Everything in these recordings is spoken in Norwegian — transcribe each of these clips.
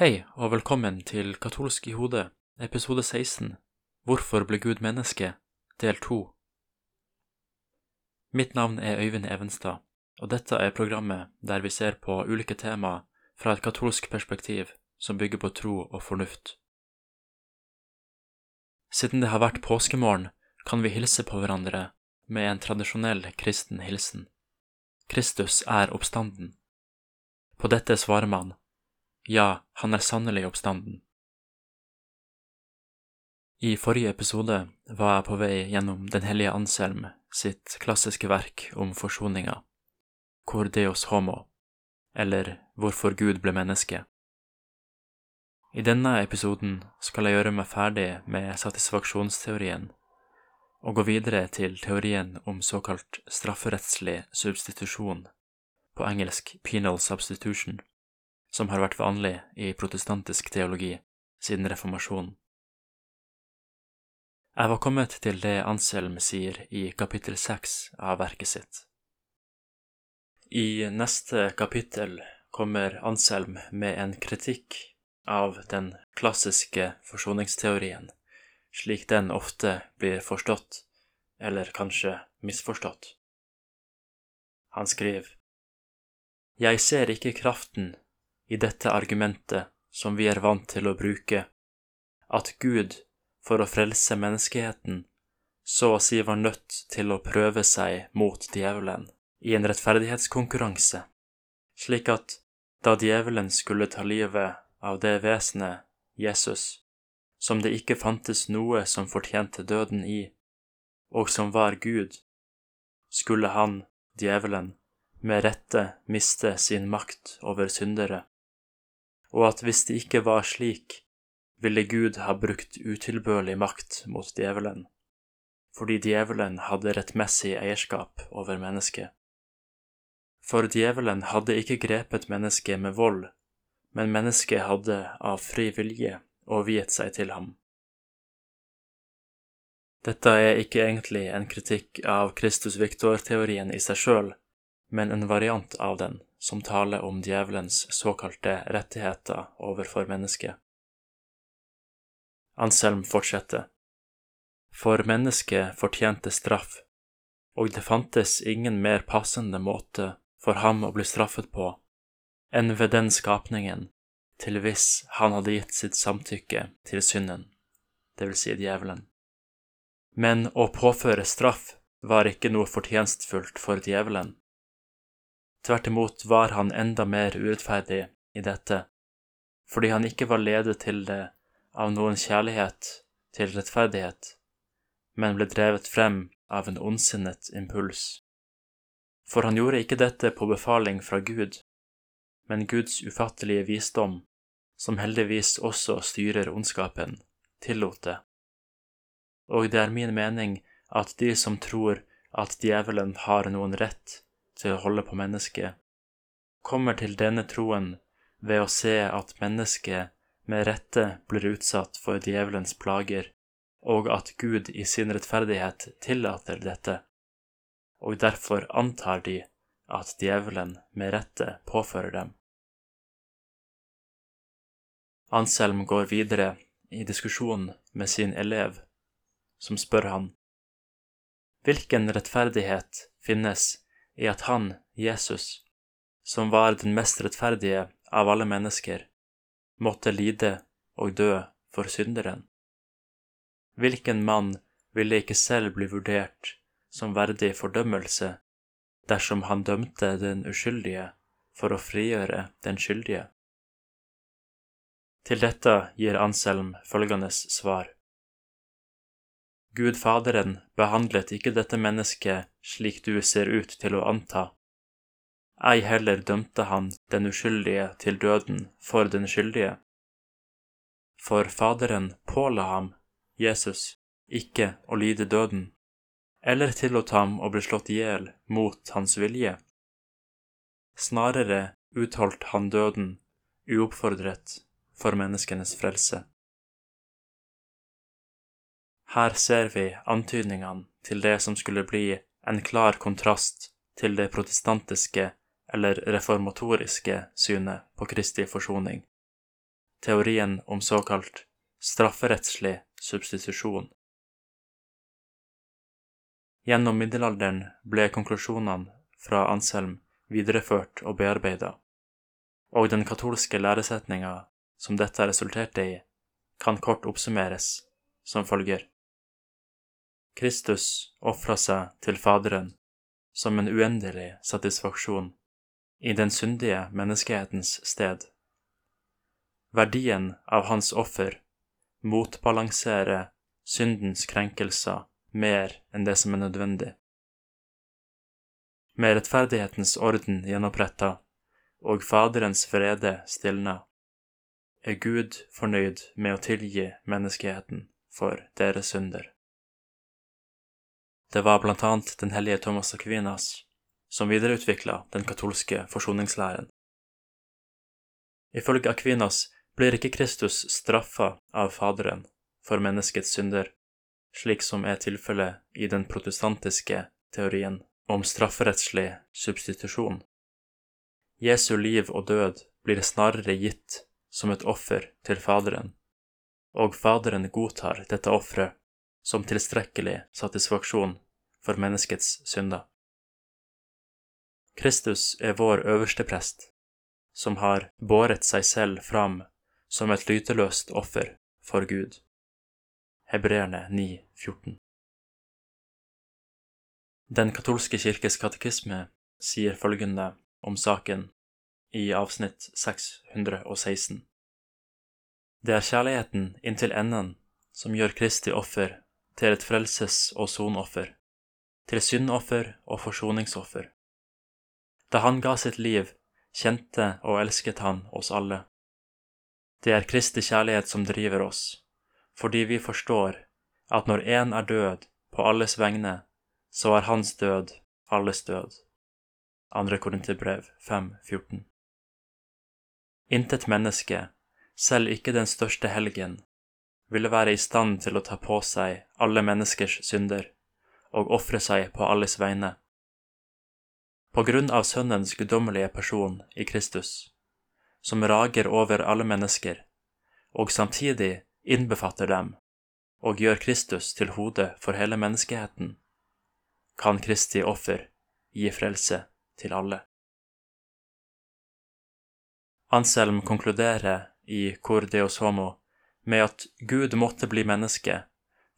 Hei, og velkommen til Katolsk i hodet, episode 16, Hvorfor ble Gud menneske, del 2. Mitt navn er Øyvind Evenstad, og dette er programmet der vi ser på ulike temaer fra et katolsk perspektiv som bygger på tro og fornuft. Siden det har vært påskemorgen, kan vi hilse på hverandre med en tradisjonell kristen hilsen. Kristus er oppstanden. På dette svarer man, ja, han er sannelig oppstanden. I forrige episode var jeg på vei gjennom Den hellige Anselm sitt klassiske verk om forsoninga, Cor Deus Homo, eller Hvorfor Gud ble menneske. I denne episoden skal jeg gjøre meg ferdig med satisfaksjonsteorien og gå videre til teorien om såkalt strafferettslig substitusjon, på engelsk penal substitution, som har vært vanlig i protestantisk teologi siden reformasjonen. Jeg var kommet til det Anselm sier i kapittel seks av verket sitt. I neste kapittel kommer Anselm med en kritikk av den klassiske forsoningsteorien, slik den ofte blir forstått, eller kanskje misforstått. Han skriver Jeg ser ikke kraften i dette argumentet som vi er vant til å bruke, at Gud for å frelse menneskeheten, så å si var nødt til å prøve seg mot djevelen i en rettferdighetskonkurranse, slik at da djevelen skulle ta livet av det vesenet, Jesus, som det ikke fantes noe som fortjente døden i, og som var Gud, skulle han, djevelen, med rette miste sin makt over syndere, og at hvis det ikke var slik, ville Gud ha brukt utilbørlig makt mot djevelen, fordi djevelen hadde rettmessig eierskap over mennesket. For djevelen hadde ikke grepet mennesket med vold, men mennesket hadde av fri vilje overgitt seg til ham. Dette er ikke egentlig en kritikk av Kristus Victor-teorien i seg sjøl, men en variant av den, som taler om djevelens såkalte rettigheter overfor mennesket. Anselm fortsetter. For mennesket fortjente straff, og det fantes ingen mer passende måte for ham å bli straffet på enn ved den skapningen til hvis han hadde gitt sitt samtykke til synden, det vil si djevelen. Men å påføre straff var ikke noe fortjenstfullt for djevelen. Tvert imot var han enda mer urettferdig i dette, fordi han ikke var ledet til det av noen kjærlighet til rettferdighet, men ble drevet frem av en ondsinnet impuls. For han gjorde ikke dette på befaling fra Gud, men Guds ufattelige visdom, som heldigvis også styrer ondskapen, tillot det. Og det er min mening at de som tror at djevelen har noen rett til å holde på mennesket, kommer til denne troen ved å se at mennesket med rette blir utsatt for djevelens plager, og at Gud i sin rettferdighet tillater dette, og derfor antar de at djevelen med rette påfører dem. Anselm går videre i diskusjonen med sin elev, som spør han hvilken rettferdighet finnes i at han, Jesus, som var den mest rettferdige av alle mennesker, måtte lide og dø for synderen? Hvilken mann ville ikke selv bli vurdert som verdig fordømmelse dersom han dømte den uskyldige for å frigjøre den skyldige? Til dette gir Anselm følgende svar. Gud Faderen behandlet ikke dette mennesket slik du ser ut til å anta, ei heller dømte han den uskyldige til døden for den skyldige. For Faderen påla ham, Jesus, ikke å lide døden, eller tillot ham å bli slått i hjel mot hans vilje. Snarere utholdt han døden uoppfordret for menneskenes frelse. Her ser vi antydningene til det som skulle bli en klar kontrast til det protestantiske eller reformatoriske synet på Kristi forsoning, teorien om såkalt strafferettslig substitusjon. Gjennom middelalderen ble konklusjonene fra Anselm videreført og bearbeida, og den katolske læresetninga som dette resulterte i, kan kort oppsummeres som følger. Kristus ofra seg til Faderen som en uendelig satisfaksjon i den syndige menneskehetens sted. Verdien av hans offer motbalanserer syndens krenkelser mer enn det som er nødvendig. Med rettferdighetens orden gjenoppretta og Faderens vrede stilna, er Gud fornøyd med å tilgi menneskeheten for deres synder. Det var blant annet den hellige Thomas Aquinas som videreutvikla den katolske forsoningslæren. Ifølge Aquinas blir ikke Kristus straffa av Faderen for menneskets synder, slik som er tilfellet i den protestantiske teorien om strafferettslig substitusjon. Jesu liv og død blir snarere gitt som et offer til Faderen, og Faderen godtar dette offeret som tilstrekkelig satisfaksjon for menneskets synder. Kristus er vår øverste prest, som har båret seg selv fram som et lyteløst offer for Gud. Hebreerne 9, 14. Den katolske kirkes katekisme sier følgende om saken i avsnitt 616. Det er kjærligheten inntil enden som gjør Kristi offer til et frelses- og sonoffer, til syndoffer og forsoningsoffer. Da han ga sitt liv, kjente og elsket han oss alle. Det er Kristi kjærlighet som driver oss, fordi vi forstår at når én er død på alles vegne, så er hans død alles død. 2. Korinterbrev 5.14 Intet menneske, selv ikke den største helgen, ville være i stand til å ta på seg alle menneskers synder og ofre seg på alles vegne på grunn av Sønnens guddommelige person i Kristus, som rager over alle mennesker, og samtidig innbefatter dem og gjør Kristus til hodet for hele menneskeheten, kan Kristi offer gi frelse til alle. Anselm konkluderer i Cor Deus Homo med at Gud måtte bli menneske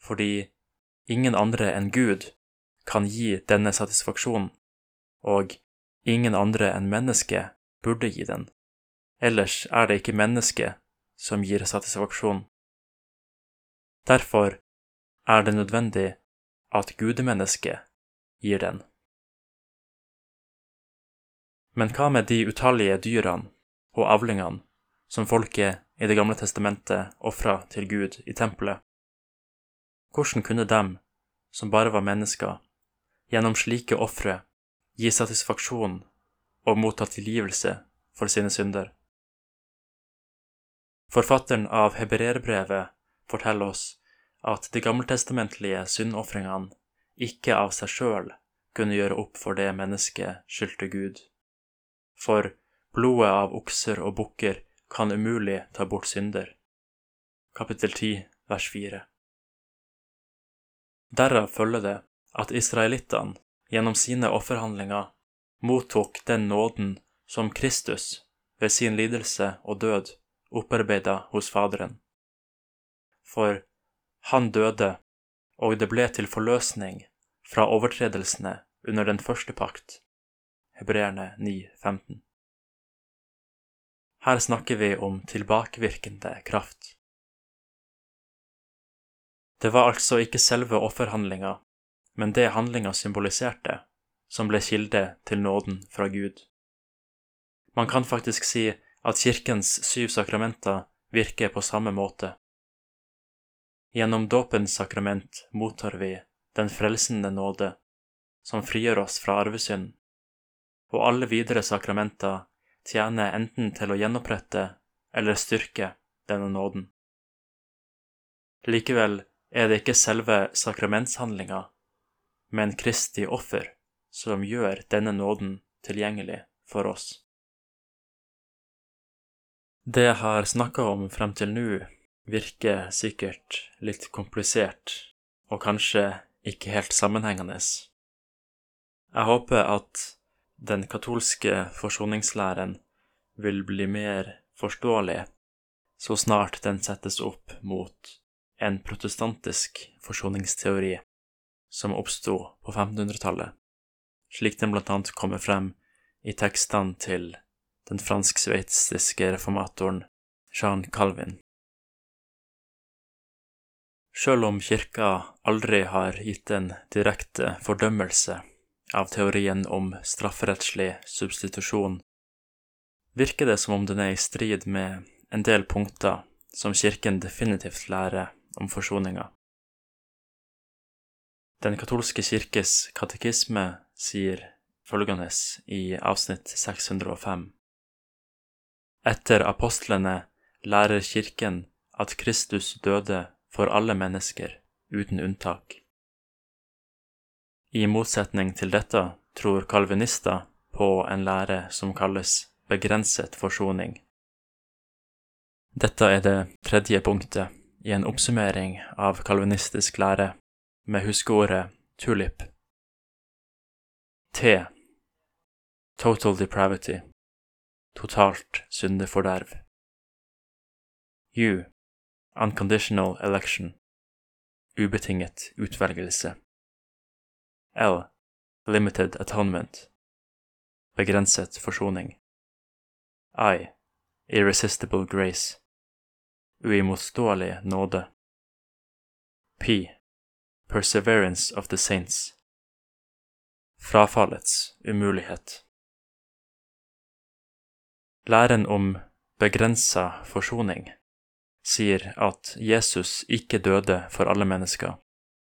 fordi ingen andre enn Gud kan gi denne satisfaksjonen og ingen andre enn mennesket burde gi den. Ellers er det ikke mennesket som gir satisfaksjon. Derfor er det nødvendig at gudemennesket gir den. Men hva med de utallige dyrene og avlingene som folket i Det gamle testamentet ofra til Gud i tempelet? Hvordan kunne dem, som bare var mennesker, gjennom slike ofre gi satisfaksjon og motta tilgivelse for sine synder. Forfatteren av Hebreerbrevet forteller oss at de gammeltestamentlige syndofringene ikke av seg sjøl kunne gjøre opp for det mennesket skyldte Gud. For blodet av okser og bukker kan umulig ta bort synder. Kapittel 10, vers 4. Derav følger det at israelittene gjennom sine offerhandlinger mottok den nåden som Kristus ved sin lidelse og død opparbeida hos Faderen. For han døde, og det ble til forløsning fra overtredelsene under den første pakt. Hebreerne 9,15. Her snakker vi om tilbakevirkende kraft. Det var altså ikke selve offerhandlinga men det handlinga symboliserte, som ble kilde til nåden fra Gud. Man kan faktisk si at kirkens syv sakramenter virker på samme måte. Gjennom dåpens sakrament mottar vi den frelsende nåde, som frigjør oss fra arvesynd, og alle videre sakramenter tjener enten til å gjenopprette eller styrke denne nåden. Likevel er det ikke selve sakramentshandlinga men Kristi offer, som gjør denne nåden tilgjengelig for oss. Det jeg har snakka om frem til nå, virker sikkert litt komplisert, og kanskje ikke helt sammenhengende. Jeg håper at den katolske forsoningslæren vil bli mer forståelig så snart den settes opp mot en protestantisk forsoningsteori som oppsto på 1500-tallet, slik den blant annet kommer frem i tekstene til den fransk-sveitsiske reformatoren Jean Calvin. Sjøl om kirka aldri har gitt en direkte fordømmelse av teorien om strafferettslig substitusjon, virker det som om den er i strid med en del punkter som kirken definitivt lærer om forsoninga. Den katolske kirkes katekisme sier følgende i avsnitt 605. Etter apostlene lærer kirken at Kristus døde for alle mennesker, uten unntak. I motsetning til dette tror kalvinister på en lære som kalles begrenset forsoning. Dette er det tredje punktet i en oppsummering av kalvinistisk lære med huskeordet tulip. T. Total depravity. Totalt syndeforderv. U. Unconditional election. Ubetinget utvelgelse. L. Limited atonement. Begrenset forsoning. I. Irresistible grace. Uimotståelig nåde. P. Perseverance of the saints. Frafallets umulighet. Læren om begrensa forsoning sier at Jesus ikke døde for alle mennesker,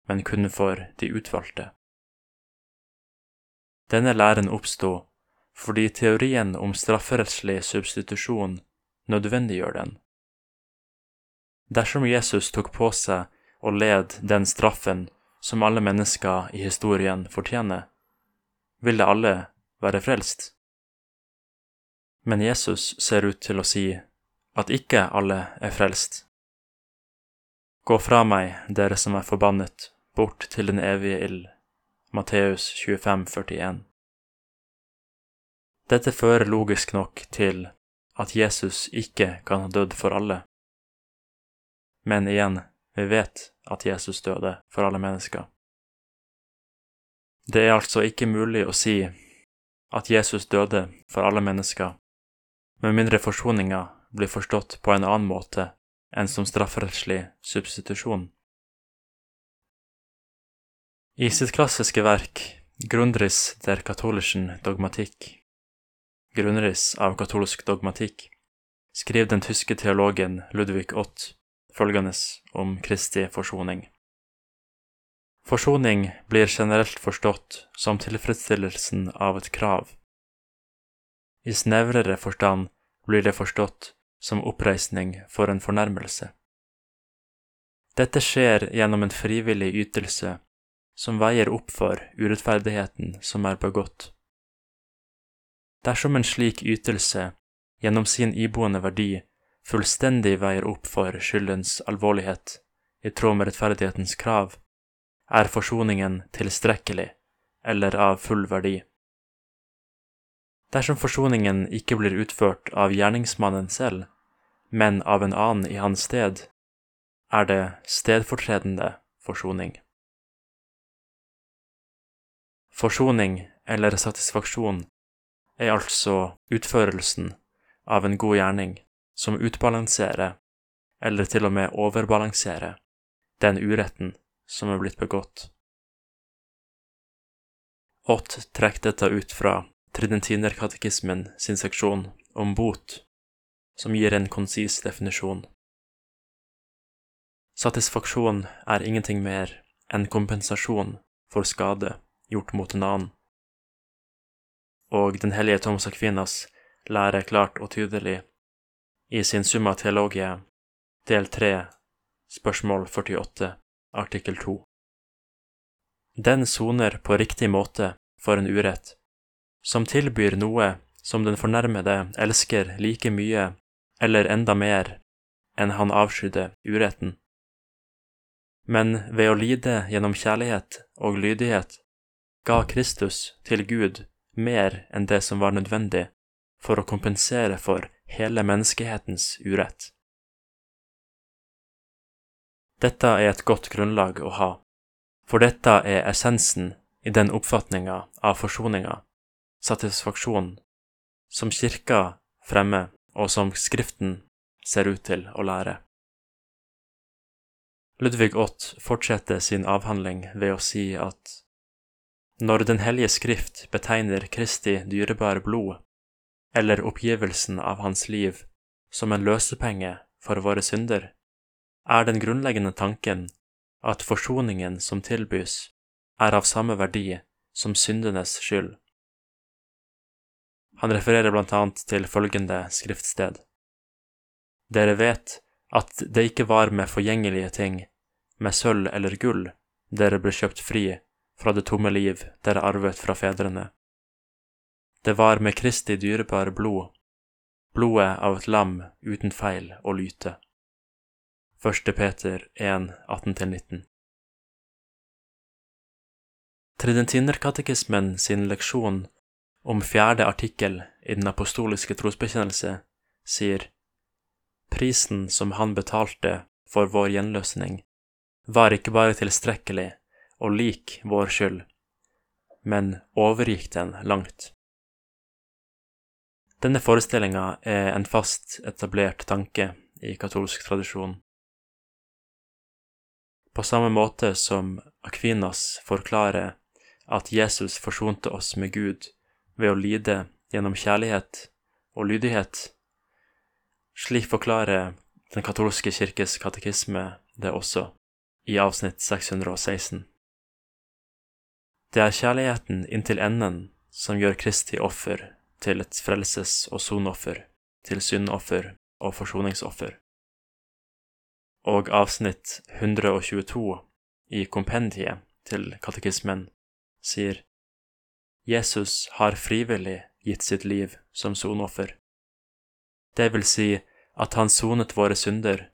men kun for de utvalgte. Denne læren oppsto fordi teorien om strafferettslig substitusjon nødvendiggjør den. Dersom Jesus tok på seg og led den straffen som alle mennesker i historien fortjener, ville alle være frelst. Men Jesus ser ut til å si at ikke alle er frelst. Gå fra meg, dere som er forbannet, bort til den evige ild. Matteus 25, 41. Dette fører logisk nok til at Jesus ikke kan ha dødd for alle. Men igjen, vi vet at Jesus døde for alle mennesker. Det er altså ikke mulig å si at Jesus døde for alle mennesker, med mindre forsoninga blir forstått på en annen måte enn som strafferettslig substitusjon. I sitt klassiske verk Grundriss der katolischen dogmatikk, Grundriss av katolsk dogmatikk, skriver den tyske teologen Ludvig Ott følgende om Kristi forsoning. Forsoning blir generelt forstått som tilfredsstillelsen av et krav. I snevrere forstand blir det forstått som oppreisning for en fornærmelse. Dette skjer gjennom en frivillig ytelse som veier opp for urettferdigheten som er begått. Dersom en slik ytelse, gjennom sin iboende verdi, fullstendig veier opp for skyldens alvorlighet, i tråd med rettferdighetens krav, er forsoningen tilstrekkelig eller av full verdi. Dersom forsoningen ikke blir utført av gjerningsmannen selv, men av en annen i hans sted, er det stedfortredende forsoning. Forsoning eller satisfaksjon er altså utførelsen av en god gjerning som utbalanserer, eller til og med overbalanserer, den uretten som er blitt begått. Ott trekker dette ut fra Tridentinerkatekismen sin seksjon om bot, som gir en konsis definisjon. Satisfaksjon er ingenting mer enn kompensasjon for skade gjort mot en annen. Og Den hellige Thomas Aquinas lærer klart og tydelig i sin Summa Theologia, del 3, spørsmål 48, artikkel 2. Den soner på riktig måte for en urett som tilbyr noe som den fornærmede elsker like mye eller enda mer enn han avskydde uretten. Men ved å lide gjennom kjærlighet og lydighet ga Kristus til Gud mer enn det som var nødvendig for å kompensere for hele menneskehetens urett. Dette er et godt grunnlag å ha, for dette er essensen i den oppfatninga av forsoninga, satisfaksjon, som kirka fremmer, og som Skriften ser ut til å lære. Ludvig Ott fortsetter sin avhandling ved å si at når Den hellige skrift betegner Kristi dyrebare blod, eller oppgivelsen av hans liv, som en løsepenge for våre synder, er den grunnleggende tanken at forsoningen som tilbys, er av samme verdi som syndenes skyld. Han refererer blant annet til følgende skriftsted. Dere vet at det ikke var med forgjengelige ting, med sølv eller gull, dere ble kjøpt fri fra det tomme liv dere arvet fra fedrene. Det var med Kristi dyrebare blod, blodet av et lam uten feil og lyte. 1. Peter 1, 18-19 Tridentinerkatekismen sin leksjon om fjerde artikkel i den apostoliske trosbekjennelse sier prisen som han betalte for vår gjenløsning, var ikke bare tilstrekkelig og lik vår skyld, men overgikk den langt. Denne forestillinga er en fast etablert tanke i katolsk tradisjon. På samme måte som Akvinas forklarer at Jesus forsonte oss med Gud ved å lide gjennom kjærlighet og lydighet, slik forklarer Den katolske kirkes katekisme det også, i avsnitt 616. Det er kjærligheten inntil enden som gjør Kristi offer til et frelses- og sonoffer, til syndoffer og forsoningsoffer. Og avsnitt 122 i kompendiet til katekismen sier Jesus har frivillig gitt sitt liv som sonoffer. Det vil si at han sonet våre synder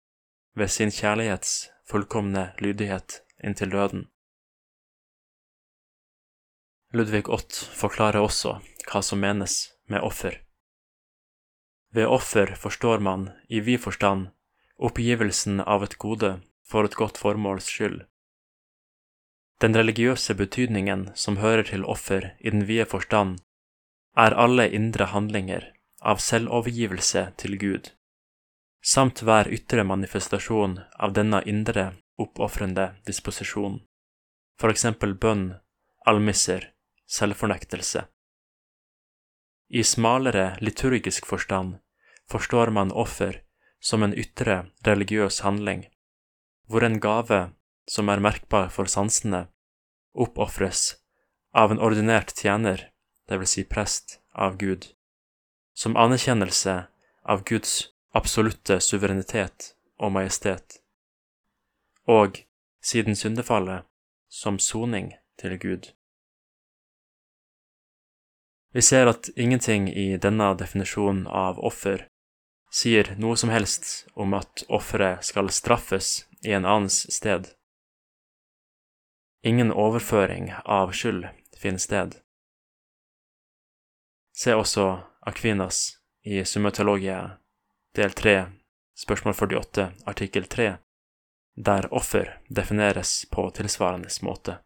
ved sin kjærlighets fullkomne lydighet inntil døden. Ludvig Ott forklarer også hva som menes med offer. Ved offer forstår man, i vid forstand, oppgivelsen av et gode for et godt formåls skyld. Den religiøse betydningen som hører til offer i den vide forstand, er alle indre handlinger av selvovergivelse til Gud, samt hver ytre manifestasjon av denne indre, oppofrende disposisjon, for eksempel bønn, almisser, selvfornektelse. I smalere liturgisk forstand forstår man offer som en ytre religiøs handling, hvor en gave som er merkbar for sansene, oppofres av en ordinert tjener, vil si prest, av Gud, som anerkjennelse av Guds absolutte suverenitet og majestet, og, siden syndefallet, som soning til Gud. Vi ser at ingenting i denne definisjonen av offer sier noe som helst om at offeret skal straffes i en annens sted. Ingen overføring av skyld finner sted. Se også Akvinas i Summatologia del 3, spørsmål 48, artikkel 3, der offer defineres på tilsvarende måte.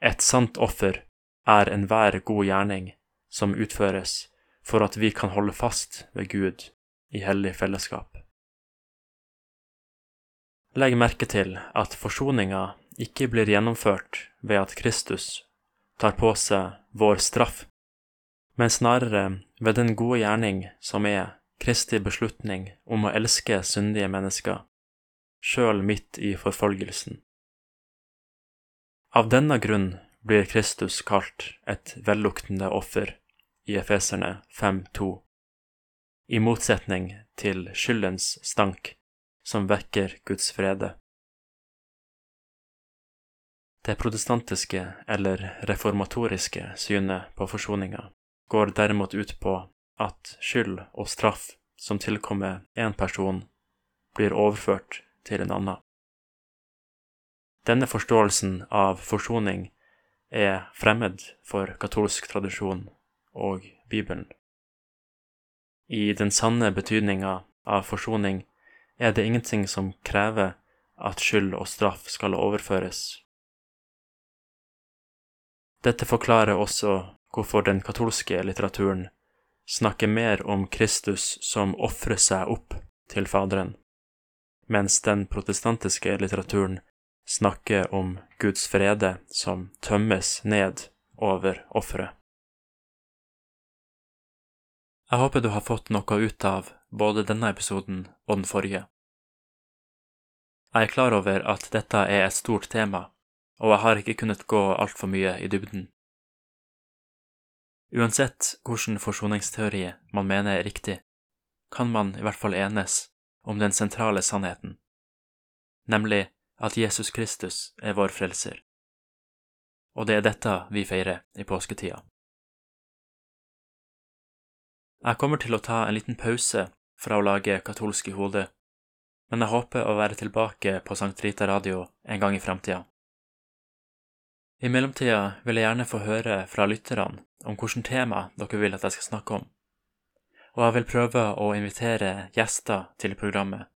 Et sant offer er enhver god gjerning som utføres for at vi kan holde fast ved Gud i hellig fellesskap. Legg merke til at forsoninga ikke blir gjennomført ved at Kristus tar på seg vår straff, men snarere ved den gode gjerning som er Kristi beslutning om å elske syndige mennesker, sjøl midt i forfølgelsen. Av denne grunn blir Kristus kalt et velluktende offer i Efeserne 5.2, i motsetning til skyldens stank som vekker Guds frede. Det protestantiske eller reformatoriske synet på forsoninga går derimot ut på at skyld og straff som tilkommer én person, blir overført til en annen. Denne forståelsen av forsoning er fremmed for katolsk tradisjon og Bibelen. I den sanne betydninga av forsoning er det ingenting som krever at skyld og straff skal overføres. Dette forklarer også hvorfor den katolske litteraturen snakker mer om Kristus som ofrer seg opp til Faderen, mens den protestantiske litteraturen snakker om Guds frede som tømmes ned over offeret. Jeg håper du har fått noe ut av både denne episoden og den forrige. Jeg er klar over at dette er et stort tema, og jeg har ikke kunnet gå altfor mye i dybden. Uansett hvilken forsoningsteori man mener er riktig, kan man i hvert fall enes om den sentrale sannheten, nemlig at Jesus Kristus er vår frelser. Og det er dette vi feirer i påsketida. Jeg kommer til å ta en liten pause fra å lage katolsk i hodet, men jeg håper å være tilbake på Sankt Rita Radio en gang i framtida. I mellomtida vil jeg gjerne få høre fra lytterne om hvilket tema dere vil at jeg skal snakke om, og jeg vil prøve å invitere gjester til programmet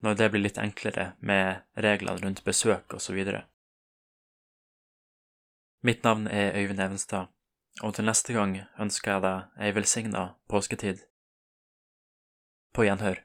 når det blir litt enklere med reglene rundt besøk osv. Mitt navn er Øyvind Evenstad, og til neste gang ønsker jeg deg ei velsigna påsketid. På gjenhør.